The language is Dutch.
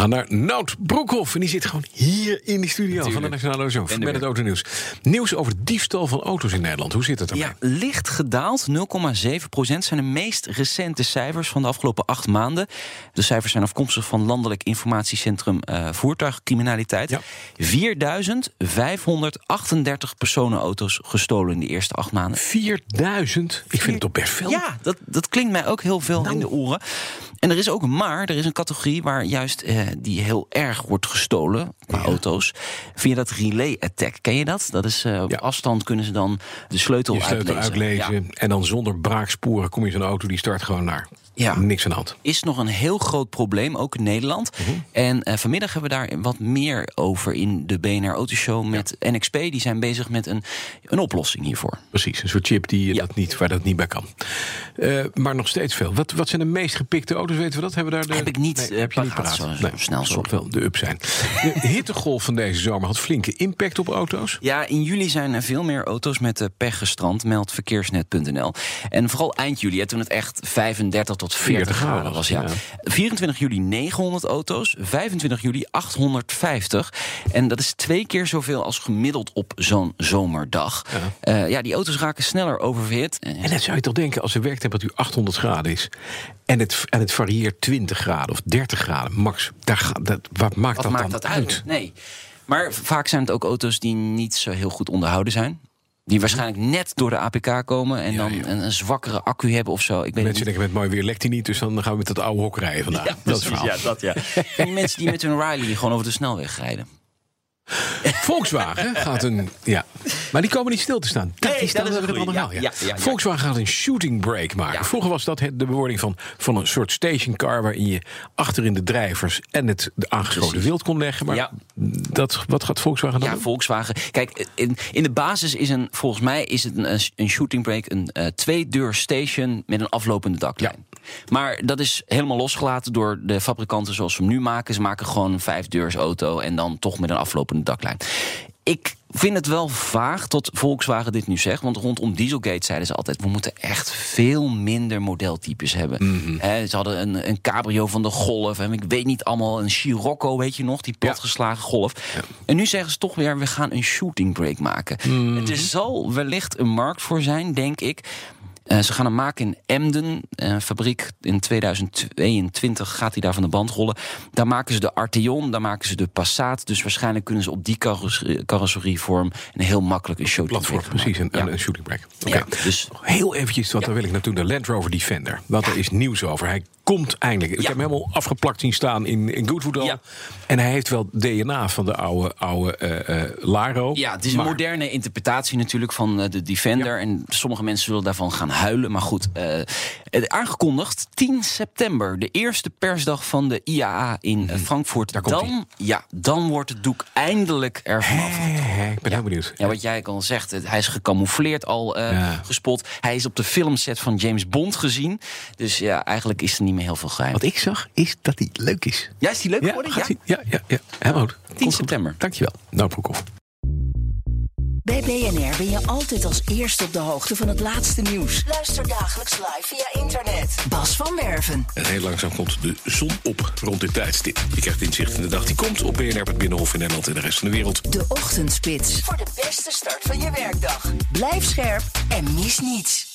We gaan naar Nout Broekhoff. En die zit gewoon hier in de studio van de Nationale Autoshow. Met het autonieuws. Nieuws over diefstal van auto's in Nederland. Hoe zit het ermee? Ja, licht gedaald. 0,7 procent zijn de meest recente cijfers van de afgelopen acht maanden. De cijfers zijn afkomstig van Landelijk Informatiecentrum uh, Voertuigcriminaliteit. Ja. 4538 personenauto's gestolen in de eerste acht maanden. 4000? Ik vind het toch best veel. Ja, dat, dat klinkt mij ook heel veel nou. in de oren. En er is ook een maar, er is een categorie waar juist eh, die heel erg wordt gestolen qua ja. auto's. Via dat relay attack. Ken je dat? Dat is uh, op ja. afstand kunnen ze dan de sleutel, je sleutel uitlezen. uitlezen ja. En dan zonder braaksporen kom je zo'n auto die start gewoon naar. Ja. Niks aan de hand. Is nog een heel groot probleem, ook in Nederland. Uh -huh. En uh, vanmiddag hebben we daar wat meer over in de BNR Autoshow met ja. NXP. Die zijn bezig met een, een oplossing hiervoor. Precies, een soort chip die ja. dat niet, waar dat niet bij kan. Uh, maar nog steeds veel. Wat, wat zijn de meest gepikte auto's? Weten we dat? Hebben we daar de... Heb ik niet, nee, heb je niet paraat. Zo, nee, snel wel de up zijn. De hittegolf van deze zomer had flinke impact op auto's. Ja, in juli zijn er veel meer auto's met de pech gestrand, meldt verkeersnet.nl. En vooral eind juli, toen het echt 35 tot 40 graden was. Ja. ja. 24 juli 900 auto's, 25 juli 850. En dat is twee keer zoveel als gemiddeld op zo'n zomerdag. Ja. Uh, ja, die auto's raken sneller oververhit. En dat zou je toch denken als de werktemperatuur 800 graden is. En het, en het varieert 20 graden of 30 graden max. Daar, dat, wat maakt wat dat maakt dan dat uit? uit? Nee. Maar vaak zijn het ook auto's die niet zo heel goed onderhouden zijn. Die waarschijnlijk net door de APK komen en ja, dan. Een, een, zwakkere accu hebben of zo. Ik weet mensen denken met mooi weer lekt hij niet, dus dan gaan we met dat oude hok rijden vandaag. Ja, dat precies, ja, dat ja. en mensen die met hun Riley gewoon over de snelweg rijden. Volkswagen gaat een. Ja. Maar die komen niet stil te staan. Nee, dat is een ja, ja. Ja, Volkswagen gaat een shooting brake maken. Vroeger was dat de bewoording van, van een soort stationcar... waarin je achterin de drijvers en het de aangesloten wild kon leggen. Maar dat, wat gaat Volkswagen dan Ja, doen? Volkswagen. Kijk, in, in de basis is een, volgens mij is het een, een shooting brake... een uh, twee-deur station met een aflopende daklijn. Maar dat is helemaal losgelaten door de fabrikanten zoals ze hem nu maken. Ze maken gewoon een vijfdeurs auto en dan toch met een aflopende daklijn. Ik vind het wel vaag tot Volkswagen dit nu zegt. Want rondom Dieselgate zeiden ze altijd... we moeten echt veel minder modeltypes hebben. Mm -hmm. He, ze hadden een, een cabrio van de Golf. En ik weet niet allemaal, een Scirocco, weet je nog? Die platgeslagen. Golf. Ja. En nu zeggen ze toch weer, we gaan een shooting brake maken. Mm -hmm. Er zal wellicht een markt voor zijn, denk ik... Uh, ze gaan hem maken in Emden, een fabriek. In 2022 gaat hij daar van de band rollen. Daar maken ze de Arteon, daar maken ze de Passat. Dus waarschijnlijk kunnen ze op die carrosserievorm een heel makkelijk een shooting Platform, precies, een, ja. een shooting okay. ja, dus heel eventjes, want ja. daar wil ik naartoe. De Land Rover Defender. Want er is nieuws over. Hij komt eindelijk. Ik heb hem helemaal afgeplakt zien staan in, in Goodwood al. En hij heeft wel DNA van de oude, oude uh, uh, Laro. Ja, het is maar... een moderne interpretatie natuurlijk van uh, de Defender. En sommige mensen zullen daarvan gaan huilen. Maar goed, aangekondigd 10 september. De eerste persdag van de IAA in Mhm. Frankfurt. Dan, ja, dan wordt het doek eindelijk ervan afgetrokken. Ik ben heel benieuwd. Ja, wat jij al zegt, hij is gecamoufleerd al gespot. Hij is op de filmset van James Bond gezien. Dus ja, eigenlijk is er niet meer heel veel geheim. Wat ik zag, is dat hij leuk is. Ja, is hij leuk geworden? Ja, ja, ja, ja. Helemaal goed. 10 september. Goed. Dankjewel. Nou, Broekhoff. Bij BNR ben je altijd als eerste op de hoogte van het laatste nieuws. Luister dagelijks live via internet. Bas van Werven. En heel langzaam komt de zon op rond dit tijdstip. Je krijgt inzicht in de dag die komt op BNR, het Binnenhof in Nederland en de rest van de wereld. De Ochtendspits. Voor de beste start van je werkdag. Blijf scherp en mis niets.